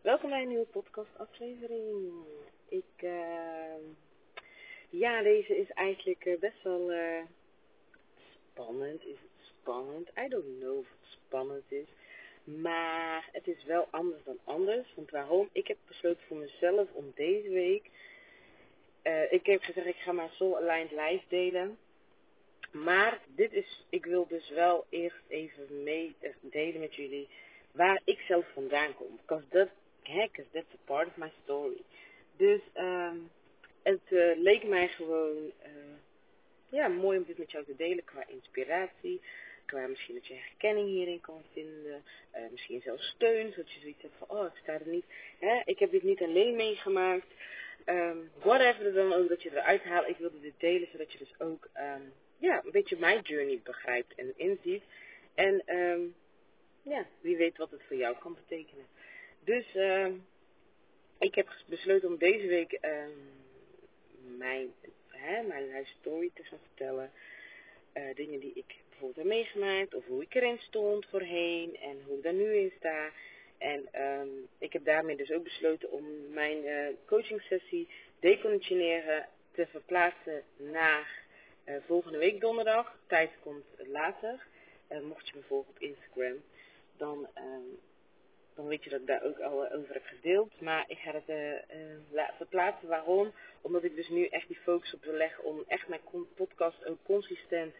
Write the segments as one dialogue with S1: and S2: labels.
S1: Welkom bij een nieuwe podcast aflevering. Ik, uh, ja, deze is eigenlijk uh, best wel uh, spannend. Is het spannend? I don't know of het spannend is. Maar het is wel anders dan anders. Want waarom? Ik heb besloten voor mezelf om deze week... Uh, ik heb gezegd, ik ga mijn Soul Aligned Live delen. Maar dit is, ik wil dus wel eerst even mee delen met jullie waar ik zelf vandaan kom. Because that, because that's a part of my story. Dus um, het uh, leek mij gewoon uh, ja, mooi om dit met jou te delen qua inspiratie. Qua misschien dat je herkenning hierin kan vinden. Uh, misschien zelfs steun, zodat je zoiets hebt van, oh, ik sta er niet. Hè? Ik heb dit niet alleen meegemaakt. Um, whatever dan ook dat je eruit haalt. Ik wilde dit delen, zodat je dus ook um, ja, een beetje mijn journey begrijpt en inziet. En um, ja, wie weet wat het voor jou kan betekenen. Dus uh, ik heb besloten om deze week uh, mijn, hè, mijn story te gaan vertellen. Uh, dingen die ik bijvoorbeeld heb meegemaakt, of hoe ik erin stond voorheen en hoe ik daar nu in sta. En um, ik heb daarmee dus ook besloten om mijn uh, coaching sessie deconditioneren te verplaatsen naar uh, volgende week donderdag. Tijd komt later. Mocht je me volgen op Instagram dan, um, dan weet je dat ik daar ook al over heb gedeeld. Maar ik ga het uh, uh, verplaatsen. Waarom? Omdat ik dus nu echt die focus op wil leggen om echt mijn podcast ook consistent...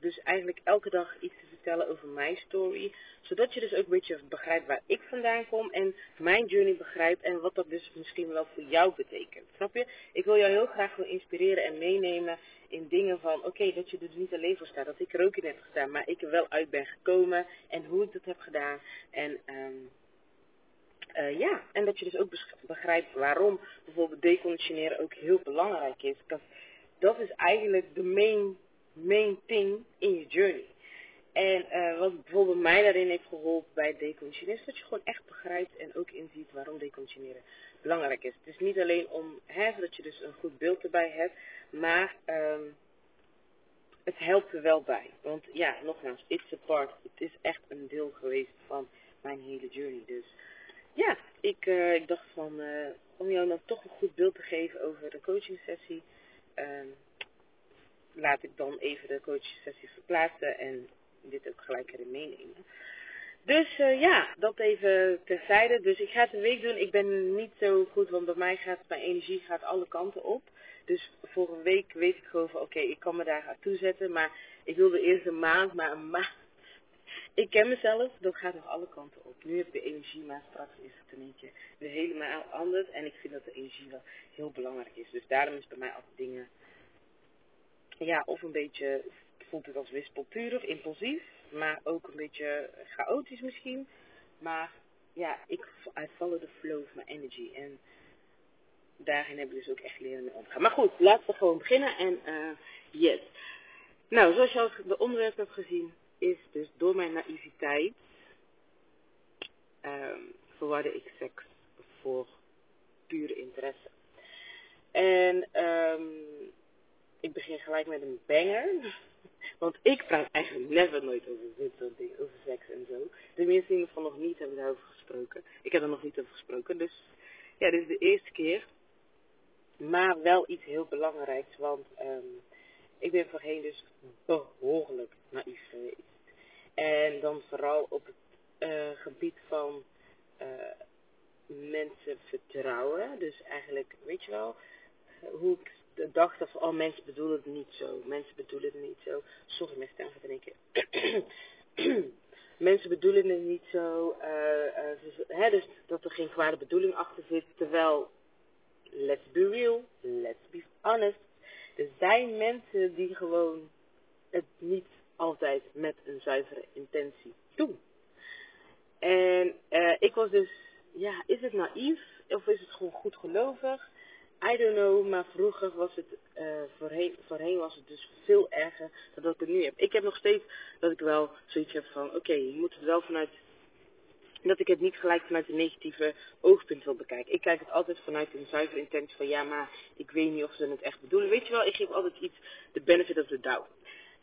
S1: Dus eigenlijk elke dag iets te vertellen over mijn story. Zodat je dus ook een beetje begrijpt waar ik vandaan kom. En mijn journey begrijpt. En wat dat dus misschien wel voor jou betekent. Snap je? Ik wil jou heel graag gewoon inspireren en meenemen in dingen van... Oké, dat je er dus niet alleen voor staat. Dat ik er ook in heb gestaan. Maar ik er wel uit ben gekomen. En hoe ik dat heb gedaan. En... Um, uh, ja, en dat je dus ook begrijpt waarom bijvoorbeeld deconditioneren ook heel belangrijk is. Dat is eigenlijk de main main thing in je journey. En uh, wat bijvoorbeeld mij daarin heeft geholpen bij deconditioneren, is dat je gewoon echt begrijpt en ook inziet waarom deconditioneren belangrijk is. Het is niet alleen om, hè, dat je dus een goed beeld erbij hebt, maar um, het helpt er wel bij. Want ja, nogmaals, it's a part. Het is echt een deel geweest van mijn hele journey. Dus ja, ik, uh, ik dacht van, uh, om jou dan toch een goed beeld te geven over de coaching sessie. Um, laat ik dan even de coachsessie verplaatsen en dit ook gelijk erin meenemen. Dus uh, ja, dat even terzijde. Dus ik ga het een week doen. Ik ben niet zo goed, want bij mij gaat mijn energie gaat alle kanten op. Dus voor een week weet ik gewoon van oké, ik kan me daar aan toezetten. Maar ik wilde eerst een maand, maar een maand. Ik ken mezelf, dat gaat nog alle kanten op. Nu heb ik de energie, maar straks is het een keer weer helemaal anders. En ik vind dat de energie wel heel belangrijk is. Dus daarom is bij mij altijd dingen ja, of een beetje voelt het als wispelturig, impulsief, maar ook een beetje chaotisch misschien. Maar ja, ik I follow the flow of my energy en daarin heb ik dus ook echt leren mee omgaan. Maar goed, laten we gewoon beginnen en uh, yes. Nou, zoals je al de onderwerp hebt gezien, is dus door mijn naïviteit um, verwarde ik seks voor pure interesse. En um, ik begin gelijk met een banger. Want ik praat eigenlijk never nooit over dit soort dingen, over seks en zo. De mensen geval nog niet hebben daarover gesproken. Ik heb er nog niet over gesproken, dus ja, dit is de eerste keer. Maar wel iets heel belangrijks, want um, ik ben voorheen dus behoorlijk naïef geweest. En dan vooral op het uh, gebied van uh, mensen vertrouwen. Dus eigenlijk, weet je wel, hoe ik dacht dat oh, mensen bedoelen het niet zo. Mensen bedoelen het niet zo. Sorry, mijn stem gaat in één keer. mensen bedoelen het niet zo. Uh, uh, dus, hè, dus dat er geen kwade bedoeling achter zit. Terwijl, let's be real, let's be honest. Er zijn mensen die gewoon het niet altijd met een zuivere intentie doen. En uh, ik was dus, ja, is het naïef of is het gewoon goed gelovig? I don't know, maar vroeger was het, uh, voorheen, voorheen was het dus veel erger dan dat ik het nu heb. Ik heb nog steeds dat ik wel zoiets heb van, oké, je moet het wel vanuit, dat ik het niet gelijk vanuit een negatieve oogpunt wil bekijken. Ik kijk het altijd vanuit een zuivere intentie van, ja, maar ik weet niet of ze het echt bedoelen. Weet je wel, ik geef altijd iets, de benefit of the doubt.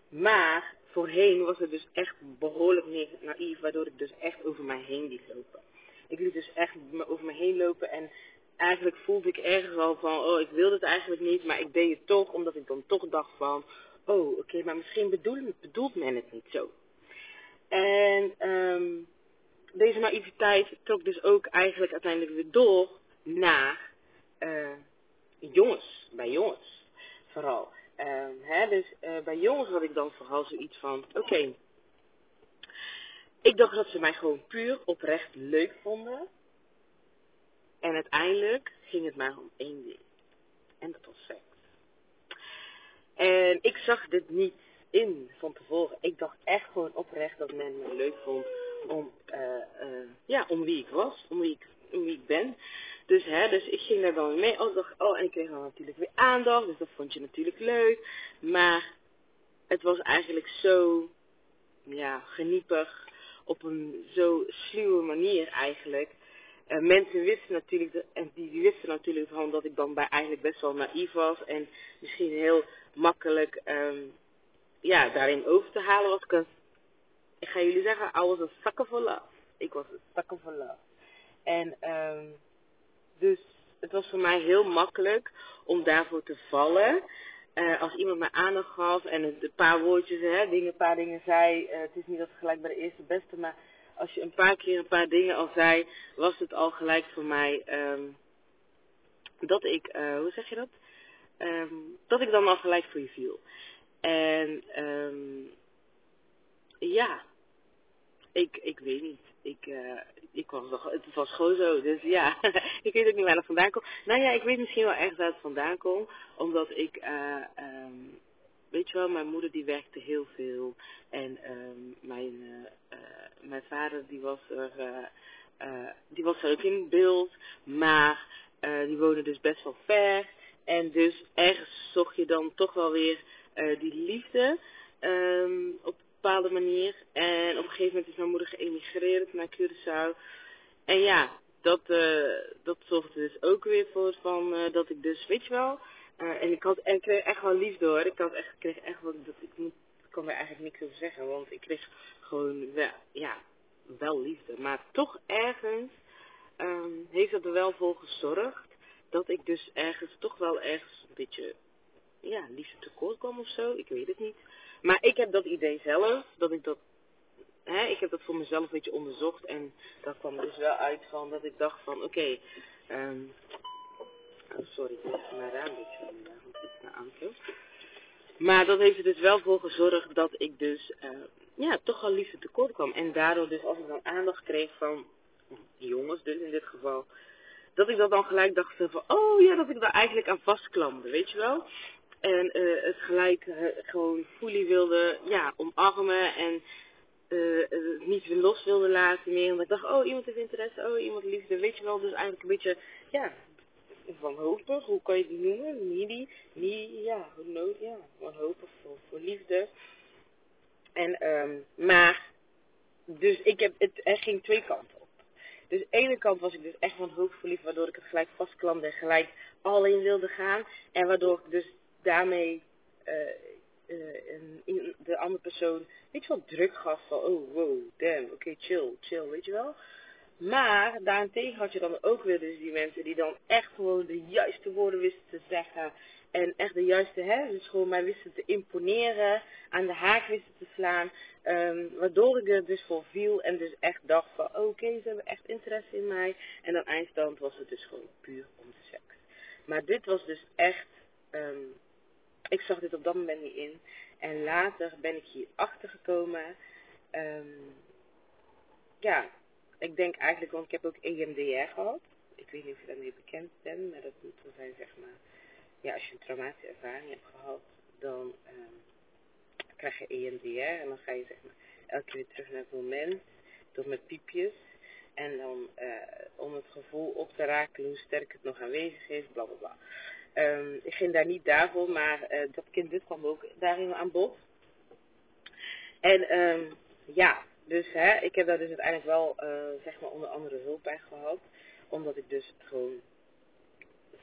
S1: Maar voorheen was het dus echt behoorlijk naïef, waardoor ik dus echt over mij heen liet lopen. Ik liet dus echt over me heen lopen en eigenlijk voelde ik ergens al van, oh, ik wilde het eigenlijk niet, maar ik deed het toch, omdat ik dan toch dacht van, oh, oké, maar misschien bedoelt, bedoelt men het niet zo. En um, deze naïviteit trok dus ook eigenlijk uiteindelijk weer door naar uh, jongens, bij jongens vooral. Uh, hè, dus uh, bij jongens had ik dan vooral zoiets van, oké, ik dacht dat ze mij gewoon puur oprecht leuk vonden. En uiteindelijk ging het maar om één ding. En dat was seks. En ik zag dit niet in van tevoren. Ik dacht echt gewoon oprecht dat men me leuk vond om, uh, uh, ja, om wie ik was, om wie ik, om wie ik ben. Dus, hè, dus ik ging daar dan mee. Oh, dacht, oh, en ik kreeg dan natuurlijk weer aandacht. Dus dat vond je natuurlijk leuk. Maar het was eigenlijk zo, ja, geniepig. Op een zo sluwe manier eigenlijk. Uh, mensen wisten natuurlijk, de, en die, wisten natuurlijk van dat ik dan bij eigenlijk best wel naïef was. En misschien heel makkelijk, um, ja, daarin over te halen was. Because, ik ga jullie zeggen, I was a sucker for love. Ik was een sucker for love. En, um, dus het was voor mij heel makkelijk om daarvoor te vallen. Uh, als iemand mij aandacht gaf en een paar woordjes, hè, dingen, een paar dingen zei. Uh, het is niet dat gelijk bij de eerste beste, maar als je een paar keer een paar dingen al zei, was het al gelijk voor mij um, dat ik, uh, hoe zeg je dat? Um, dat ik dan al gelijk voor je viel. En um, ja, ik, ik weet niet. Ik, uh, ik was nog, het was gewoon zo. Dus ja, ik weet ook niet waar het vandaan komt. Nou ja, ik weet misschien wel echt waar het vandaan komt. Omdat ik, um, weet je wel, mijn moeder die werkte heel veel. En um, mijn, uh, uh, mijn vader die was er, uh, die was er ook in beeld. Maar die woonde dus best wel ver. En dus ergens zocht je dan toch wel weer die liefde. Um, op bepaalde manier. En op een gegeven moment is mijn moeder geëmigreerd naar Curaçao. En ja, dat, dat zorgde dus ook weer voor van, dat ik dus, weet je wel. Uh, en ik had en ik kreeg echt wel liefde hoor. Ik had echt, kreeg echt wel, dat, ik, moet, ik kan er eigenlijk niks over zeggen. Want ik kreeg gewoon, wel, ja, wel liefde. Maar toch ergens um, heeft dat er wel voor gezorgd. Dat ik dus ergens, toch wel ergens een beetje, ja, liefde tekort kwam of zo. Ik weet het niet. Maar ik heb dat idee zelf, dat ik dat, hè, ik heb dat voor mezelf een beetje onderzocht en dat kwam dus wel uit van dat ik dacht van, oké, okay, oh sorry, ik heb mijn raam vandaag, want ik. Maar dat heeft er dus wel voor gezorgd dat ik dus, uh, ja, toch al liefde tekort kwam. En daardoor dus als ik dan aandacht kreeg van jongens dus in dit geval, dat ik dat dan gelijk dacht van, oh ja, dat ik daar eigenlijk aan vastklamde, weet je wel. En uh, het gelijk gewoon fully wilde ja, omarmen en uh, niet weer los wilde laten meer. Omdat ik dacht, oh iemand heeft interesse, oh iemand liefde, weet je wel. Dus eigenlijk een beetje, ja, wanhopig, hoe kan je het noemen? Needy, needy, ja, nood, ja, wanhopig voor, voor liefde. En, um, maar, dus ik heb, het, er ging twee kanten op. Dus de ene kant was ik dus echt wanhopig voor liefde, waardoor ik het gelijk vastklamde en gelijk alleen wilde gaan. En waardoor ik dus daarmee uh, uh, de andere persoon, weet je druk gaf van, oh wow, damn, oké, chill, chill, weet je wel. Maar daarentegen had je dan ook weer dus die mensen die dan echt gewoon de juiste woorden wisten te zeggen. En echt de juiste, hè, dus gewoon mij wisten te imponeren, aan de haak wisten te slaan. Um, waardoor ik er dus voor viel en dus echt dacht van, oké, okay, ze hebben echt interesse in mij. En aan eindstand was het dus gewoon puur om de seks. Maar dit was dus echt, um, ik zag dit op dat moment niet in. En later ben ik hier achter gekomen. Um, ja, ik denk eigenlijk, want ik heb ook EMDR gehad. Ik weet niet of je daarmee bekend bent, maar dat moet wel zijn, zeg maar. Ja, als je een traumatische ervaring hebt gehad, dan um, krijg je EMDR. En dan ga je, zeg maar, elke keer weer terug naar het moment. Door met piepjes. En dan, uh, om het gevoel op te raken hoe sterk het nog aanwezig is, bla bla bla. Um, ik ging daar niet daarvoor, maar uh, dat kind dit kwam ook daarin aan bod. En um, ja, dus hè, ik heb daar dus uiteindelijk wel, uh, zeg maar, onder andere hulp bij gehad. Omdat ik dus gewoon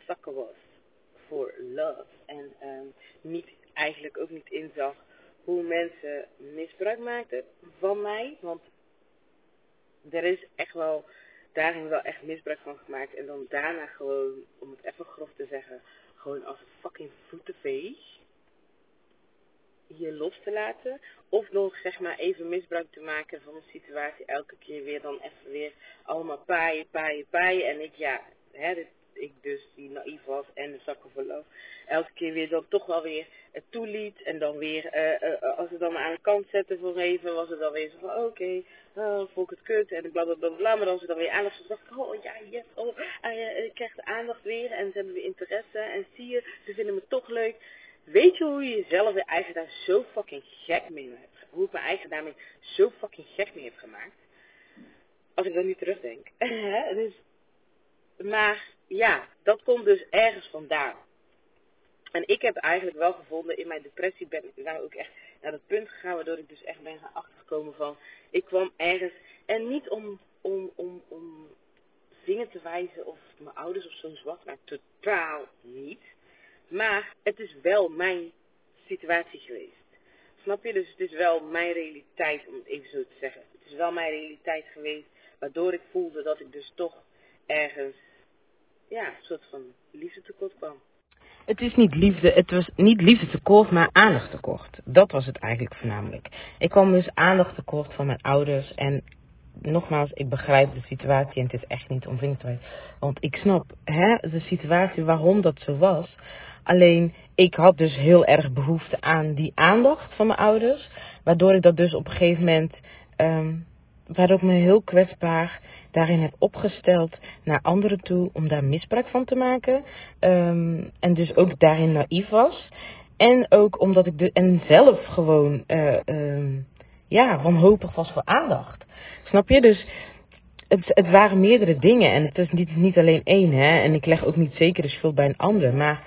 S1: zakken was voor love. En um, niet, eigenlijk ook niet inzag hoe mensen misbruik maakten van mij. Want er is echt wel daarin wel echt misbruik van gemaakt. En dan daarna gewoon, om het even grof te zeggen, gewoon als een fucking voetenveeg je los te laten. Of nog zeg maar even misbruik te maken van een situatie. Elke keer weer dan even weer allemaal paaien, paaien, paaien. En ik ja, hè, ik dus die naïef was en de zakken verloop. Elke keer weer dan toch wel weer het toeliet. En dan weer, uh, uh, als ze dan aan de kant zetten voor even, was het dan weer zo van oké, okay, oh, ik het kut en bla bla. Maar dan ze dan weer aandacht, dacht ik, oh ja, yes, oh, ik krijg de aandacht weer en ze hebben weer interesse. En zie je, ze vinden me toch leuk. Weet je hoe je jezelf weer eigen daar zo fucking gek mee hebt? Hoe ik mijn eigen daarmee zo fucking gek mee heb gemaakt? Als ik dan nu terugdenk. dus, maar ja, dat komt dus ergens vandaan. En ik heb eigenlijk wel gevonden, in mijn depressie ben ik daar ook echt naar het punt gegaan, waardoor ik dus echt ben gaan achtergekomen van, ik kwam ergens, en niet om, om, om, om dingen te wijzen of mijn ouders of zo'n zwak, maar totaal niet. Maar het is wel mijn situatie geweest. Snap je? Dus het is wel mijn realiteit, om het even zo te zeggen. Het is wel mijn realiteit geweest, waardoor ik voelde dat ik dus toch ergens, ja, een soort van liefde tekort kwam.
S2: Het is niet liefde, het was niet liefde tekort, maar aandacht tekort. Dat was het eigenlijk voornamelijk. Ik kwam dus aandacht tekort van mijn ouders en nogmaals, ik begrijp de situatie en het is echt niet te Want ik snap hè, de situatie waarom dat zo was. Alleen ik had dus heel erg behoefte aan die aandacht van mijn ouders. Waardoor ik dat dus op een gegeven moment, um, waardoor ik me heel kwetsbaar daarin heb opgesteld naar anderen toe om daar misbruik van te maken. Um, en dus ook daarin naïef was. En ook omdat ik de, en zelf gewoon, uh, um, ja, wanhopig was voor aandacht. Snap je? Dus het, het waren meerdere dingen en het is niet, niet alleen één, hè. En ik leg ook niet zeker de schuld bij een ander, maar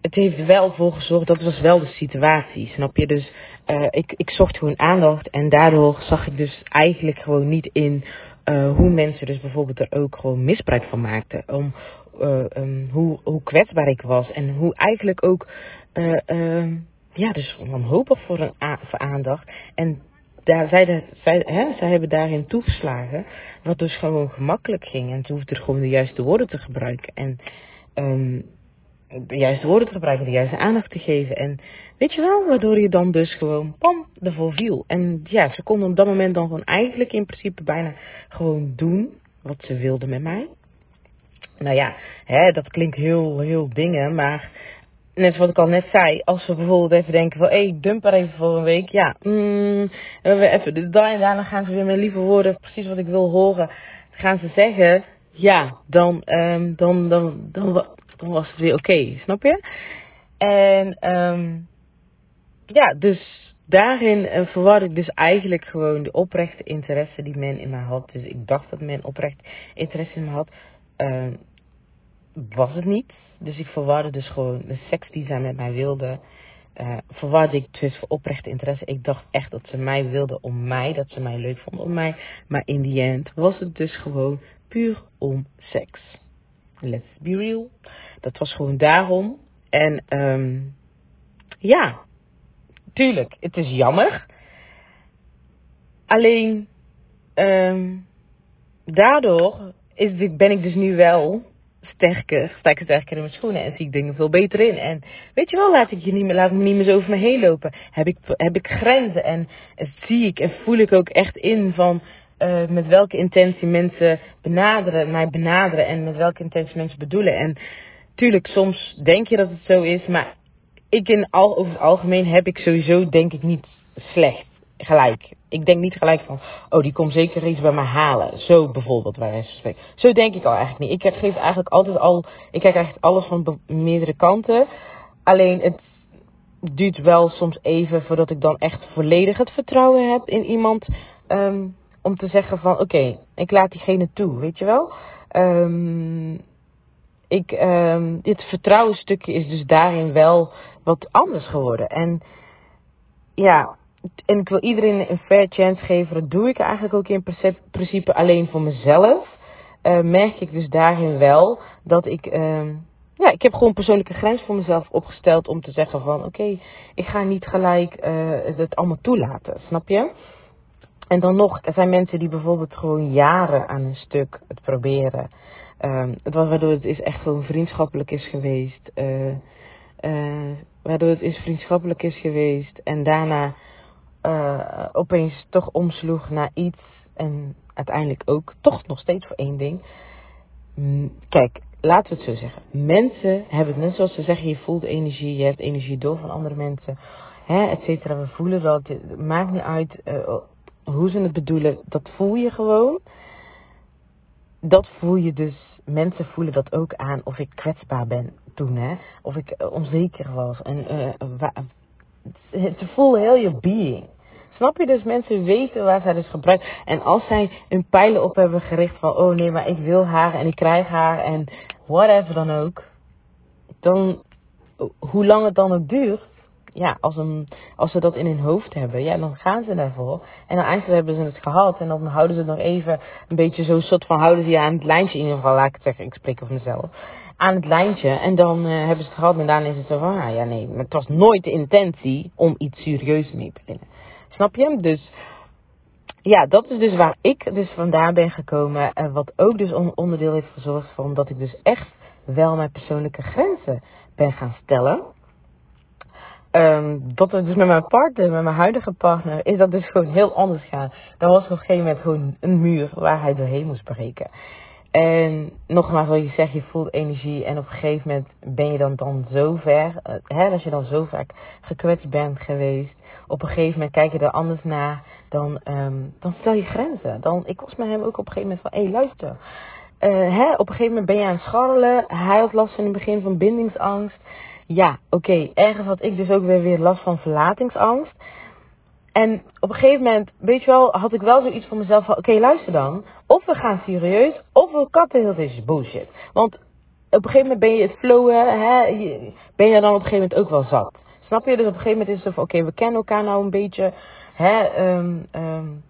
S2: het heeft wel voor gezorgd, dat was wel de situatie, snap je? Dus uh, ik, ik zocht gewoon aandacht en daardoor zag ik dus eigenlijk gewoon niet in uh, hoe mensen dus bijvoorbeeld er ook gewoon misbruik van maakten. Om uh, um, hoe, hoe kwetsbaar ik was en hoe eigenlijk ook, uh, ja, dus wanhopig voor, een voor aandacht. En daar, zij, zij, hè, zij hebben daarin toegeslagen, wat dus gewoon gemakkelijk ging. En ze hoefden gewoon de juiste woorden te gebruiken. En um, de juiste woorden te gebruiken, de juiste aandacht te geven. En weet je wel, waardoor je dan dus gewoon, pam, ervoor viel. En ja, ze konden op dat moment dan gewoon eigenlijk in principe bijna gewoon doen wat ze wilden met mij. Nou ja, hè, dat klinkt heel, heel dingen, maar net zoals ik al net zei, als we bijvoorbeeld even denken van, hé, hey, dump er even voor een week, ja, mm, we even dit, en daarna gaan ze weer met lieve woorden, precies wat ik wil horen, gaan ze zeggen, ja, dan, um, dan, dan, dan, dan was het weer oké, snap je? En um, ja, dus daarin uh, ik dus eigenlijk gewoon de oprechte interesse die men in mij had. Dus ik dacht dat men oprecht interesse in me had. Uh, was het niet. Dus ik verwarde dus gewoon de seks die zij met mij wilde. Uh, verwarde ik dus voor oprechte interesse. Ik dacht echt dat ze mij wilden om mij, dat ze mij leuk vonden om mij. Maar in die end was het dus gewoon puur om seks. Let's be real. Dat was gewoon daarom. En um, ja, tuurlijk, het is jammer. Alleen, um, daardoor is, ben ik dus nu wel sterker, sta ik sterker in mijn schoenen en zie ik dingen veel beter in. En weet je wel, laat ik je niet meer, laat me niet meer zo over me heen lopen. Heb ik, heb ik grenzen en zie ik en voel ik ook echt in van uh, met welke intentie mensen benaderen, mij benaderen en met welke intentie mensen bedoelen. En tuurlijk, soms denk je dat het zo is, maar ik in al, over het algemeen heb ik sowieso denk ik niet slecht gelijk. Ik denk niet gelijk van, oh die komt zeker iets bij me halen. Zo bijvoorbeeld, waar hij spreekt. Zo denk ik al eigenlijk niet. Ik geef eigenlijk altijd al, ik kijk eigenlijk alles van meerdere kanten. Alleen het duurt wel soms even voordat ik dan echt volledig het vertrouwen heb in iemand. Um, om te zeggen van, oké, ik laat diegene toe, weet je wel. Um, ik, um, dit vertrouwenstukje is dus daarin wel wat anders geworden. En ja, en ik wil iedereen een fair chance geven. Dat doe ik eigenlijk ook in principe alleen voor mezelf. Uh, merk ik dus daarin wel dat ik, uh, ja, ik heb gewoon persoonlijke grens voor mezelf opgesteld om te zeggen van oké, ik ga niet gelijk uh, het allemaal toelaten, snap je? En dan nog, er zijn mensen die bijvoorbeeld gewoon jaren aan een stuk het proberen. Het was waardoor het is echt gewoon vriendschappelijk is geweest. Uh, uh, waardoor het is vriendschappelijk is geweest. En daarna uh, opeens toch omsloeg naar iets. En uiteindelijk ook toch nog steeds voor één ding. Kijk, laten we het zo zeggen. Mensen hebben het net zoals ze zeggen, je voelt energie, je hebt energie door van andere mensen. Hè, et cetera. We voelen dat. Maakt niet uit hoe ze het bedoelen. Dat voel je gewoon. Dat voel je dus. Mensen voelen dat ook aan of ik kwetsbaar ben toen, hè. Of ik uh, onzeker was. En uh, het voelt heel je being. Snap je? Dus mensen weten waar zij dus gebruiken. En als zij hun pijlen op hebben gericht van, oh nee, maar ik wil haar en ik krijg haar en whatever dan ook. Dan, hoe lang het dan ook duurt, ja, als, een, als ze dat in hun hoofd hebben, ja, dan gaan ze daarvoor. En dan eindelijk hebben ze het gehad. En dan houden ze het nog even een beetje zo'n soort van, houden ze je aan het lijntje in ieder geval, laat ik het zeggen, ik spreek over mezelf. Aan het lijntje. En dan uh, hebben ze het gehad en daarna is het zo van, ah, ja nee, maar het was nooit de intentie om iets serieus mee te beginnen. Snap je? Dus ja, dat is dus waar ik dus vandaan ben gekomen. En wat ook dus onderdeel heeft gezorgd van dat ik dus echt wel mijn persoonlijke grenzen ben gaan stellen. Um, dat het dus met mijn partner, met mijn huidige partner, is dat dus gewoon heel anders gaan. Dat was op een gegeven moment gewoon een muur waar hij doorheen moest breken. En nogmaals, wat je zegt, je voelt energie. En op een gegeven moment ben je dan, dan zo ver. Uh, hè, als je dan zo vaak gekwetst bent geweest. Op een gegeven moment kijk je er anders naar. Dan, um, dan stel je grenzen. Dan, ik was met hem ook op een gegeven moment van: hé, hey, luister. Uh, hè, op een gegeven moment ben je aan het scharrelen. Hij had last in het begin van bindingsangst. Ja, oké. Ergens had ik dus ook weer, weer last van verlatingsangst. En op een gegeven moment, weet je wel, had ik wel zoiets voor mezelf van, oké, luister dan. Of we gaan serieus, of we katten heel deze bullshit. Want op een gegeven moment ben je het flowen, hè, ben je dan op een gegeven moment ook wel zat. Snap je? Dus op een gegeven moment is het van, oké, we kennen elkaar nou een beetje, hè, um, um,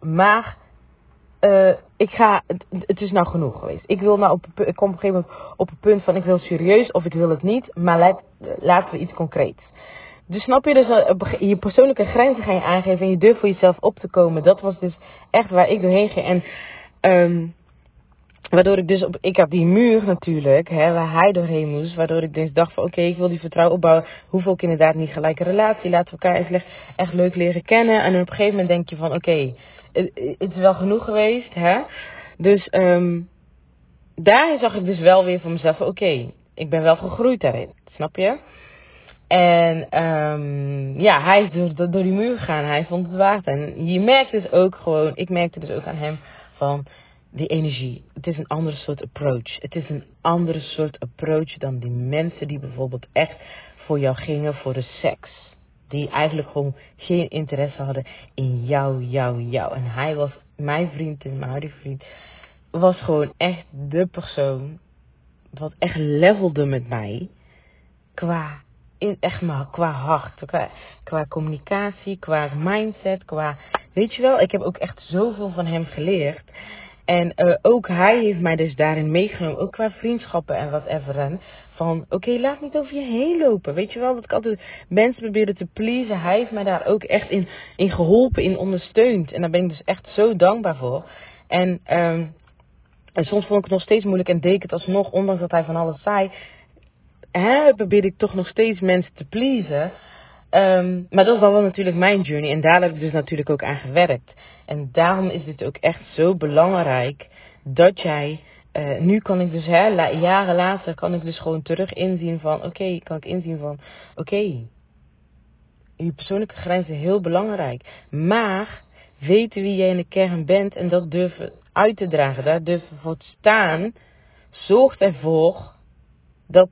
S2: maar uh, ik ga, het, is nou genoeg geweest. Ik wil nou op, ik kom op een gegeven moment op het punt van, ik wil serieus of ik wil het niet, maar laten we iets concreets. Dus snap je dus, je persoonlijke grenzen ga je aangeven en je durft voor jezelf op te komen. Dat was dus echt waar ik doorheen ging. En um, waardoor ik dus op, ik had die muur natuurlijk, hè, waar hij doorheen moest. Waardoor ik dus dacht van oké, ik wil die vertrouwen opbouwen. Hoeveel ik inderdaad niet gelijke relatie. Laten we elkaar even echt leuk leren kennen. En op een gegeven moment denk je van oké, het, is wel genoeg geweest. Hè? Dus um, daar zag ik dus wel weer voor mezelf oké, ik ben wel gegroeid daarin. Snap je? En um, ja, hij is door, door die muur gegaan. Hij vond het waard. En je merkt dus ook gewoon, ik merkte dus ook aan hem van die energie. Het is een andere soort approach. Het is een andere soort approach dan die mensen die bijvoorbeeld echt voor jou gingen voor de seks. Die eigenlijk gewoon geen interesse hadden in jou, jou, jou. En hij was, mijn vriend en mijn huidige vriend, was gewoon echt de persoon wat echt levelde met mij. Qua in, echt maar qua hart, qua, qua communicatie, qua mindset, qua, weet je wel, ik heb ook echt zoveel van hem geleerd. En uh, ook hij heeft mij dus daarin meegenomen, ook qua vriendschappen en whatever. En van, oké, laat niet over je heen lopen. Weet je wel, dat ik altijd mensen probeerde te pleasen. Hij heeft mij daar ook echt in, in geholpen, in ondersteund. En daar ben ik dus echt zo dankbaar voor. En, um, en soms vond ik het nog steeds moeilijk en deed het alsnog, ondanks dat hij van alles zei hè, probeer ik toch nog steeds mensen te pleasen. Um, maar dat is dan wel natuurlijk mijn journey. En daar heb ik dus natuurlijk ook aan gewerkt. En daarom is het ook echt zo belangrijk dat jij. Uh, nu kan ik dus, hè, jaren later, kan ik dus gewoon terug inzien van: oké, kan ik inzien van: oké, je persoonlijke grenzen heel belangrijk. Maar weten wie jij in de kern bent en dat durven uit te dragen, daar durven voor te staan, zorgt ervoor dat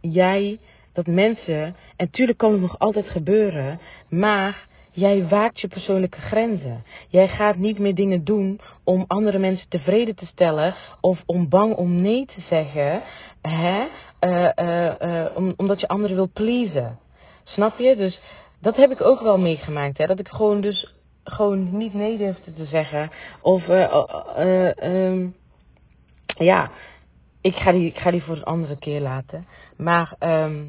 S2: jij, dat mensen, en tuurlijk kan het nog altijd gebeuren, maar jij waakt je persoonlijke grenzen. Jij gaat niet meer dingen doen om andere mensen tevreden te stellen of om bang om nee te zeggen, hè? Uh, uh, om, omdat je anderen wil pleasen. Snap je? Dus dat heb ik ook wel meegemaakt, hè? dat ik gewoon dus gewoon niet nee durfde te zeggen of um, ja ik, ga die, ik ga die voor een andere keer laten. Maar ehm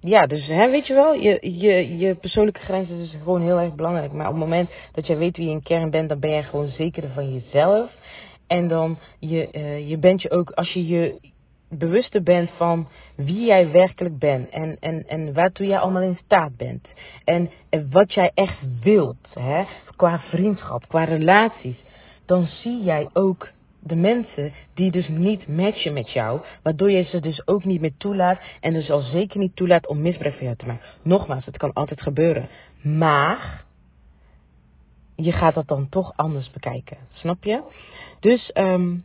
S2: ja, dus hè, weet je wel, je, je, je persoonlijke grenzen is gewoon heel erg belangrijk. Maar op het moment dat jij weet wie je in kern bent, dan ben jij gewoon zekerder van jezelf. En dan je, uh, je bent je ook, als je je bewuster bent van wie jij werkelijk bent en, en, en waartoe jij allemaal in staat bent. En, en wat jij echt wilt, hè, qua vriendschap, qua relaties, dan zie jij ook de mensen die dus niet matchen met jou, waardoor je ze dus ook niet meer toelaat en dus al zeker niet toelaat om misbruik van jou te maken. Nogmaals, het kan altijd gebeuren, maar je gaat dat dan toch anders bekijken, snap je? Dus um,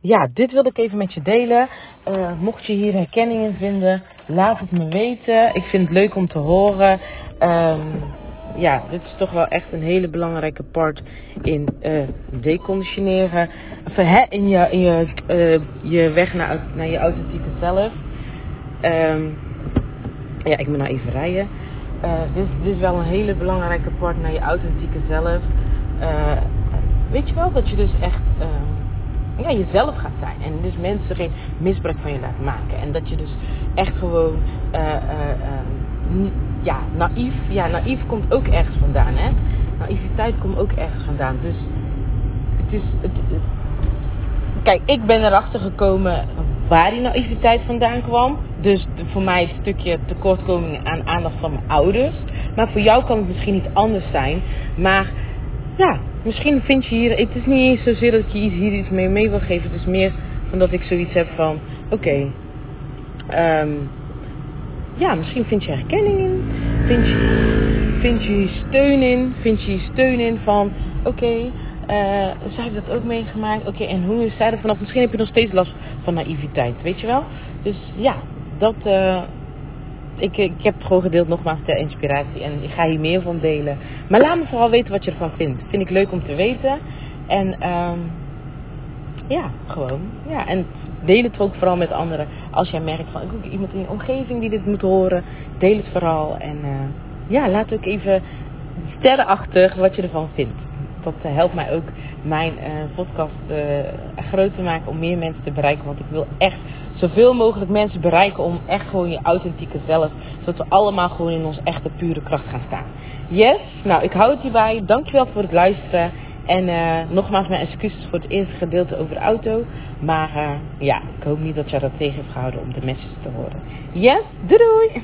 S2: ja, dit wilde ik even met je delen. Uh, mocht je hier herkenning in vinden, laat het me weten. Ik vind het leuk om te horen. Um, ja, dit is toch wel echt een hele belangrijke part in uh, deconditioneren. Hè, in je, in je, uh, je weg naar, naar je authentieke zelf. Um, ja, ik moet nou even rijden. Uh, dit, dit is wel een hele belangrijke part naar je authentieke zelf. weet je wel dat je dus echt ja, jezelf gaat zijn. En dus mensen geen misbruik van je laat maken. En dat je dus echt gewoon ja, naïef. Ja, naïef komt ook ergens vandaan, hè. Naïviteit komt ook ergens vandaan. Dus het is... Het, kijk, ik ben erachter gekomen waar die naïviteit vandaan kwam. Dus voor mij een stukje tekortkoming aan aandacht van mijn ouders. Maar voor jou kan het misschien niet anders zijn. Maar ja, misschien vind je hier... Het is niet eens zozeer dat ik je hier iets mee, mee wil geven. Het is meer van dat ik zoiets heb van... Oké, um, ja, misschien vind je herkenning in. Vind je, vind je steun in. Vind je steun in van, oké, okay, uh, zij heeft dat ook meegemaakt. Oké, en hoe is zij er vanaf? Misschien heb je nog steeds last van naïviteit, weet je wel? Dus ja, dat... Uh, ik, ik heb het gewoon gedeeld nogmaals ter inspiratie. En ik ga hier meer van delen. Maar laat me vooral weten wat je ervan vindt. Vind ik leuk om te weten. En um, ja, gewoon. Ja, en deel het ook vooral met anderen. Als jij merkt van, ik heb iemand in je omgeving die dit moet horen. Deel het vooral. En uh, ja, laat ook even sterren achter wat je ervan vindt. Dat uh, helpt mij ook mijn uh, podcast groot te maken om meer mensen te bereiken. Want ik wil echt zoveel mogelijk mensen bereiken om echt gewoon je authentieke zelf. Zodat we allemaal gewoon in onze echte pure kracht gaan staan. Yes, nou ik hou het hierbij. Dankjewel voor het luisteren. En uh, nogmaals mijn excuses voor het eerste gedeelte over de auto. Maar uh, ja, ik hoop niet dat jij dat tegen heeft gehouden om de message te horen. Yes, doei doei!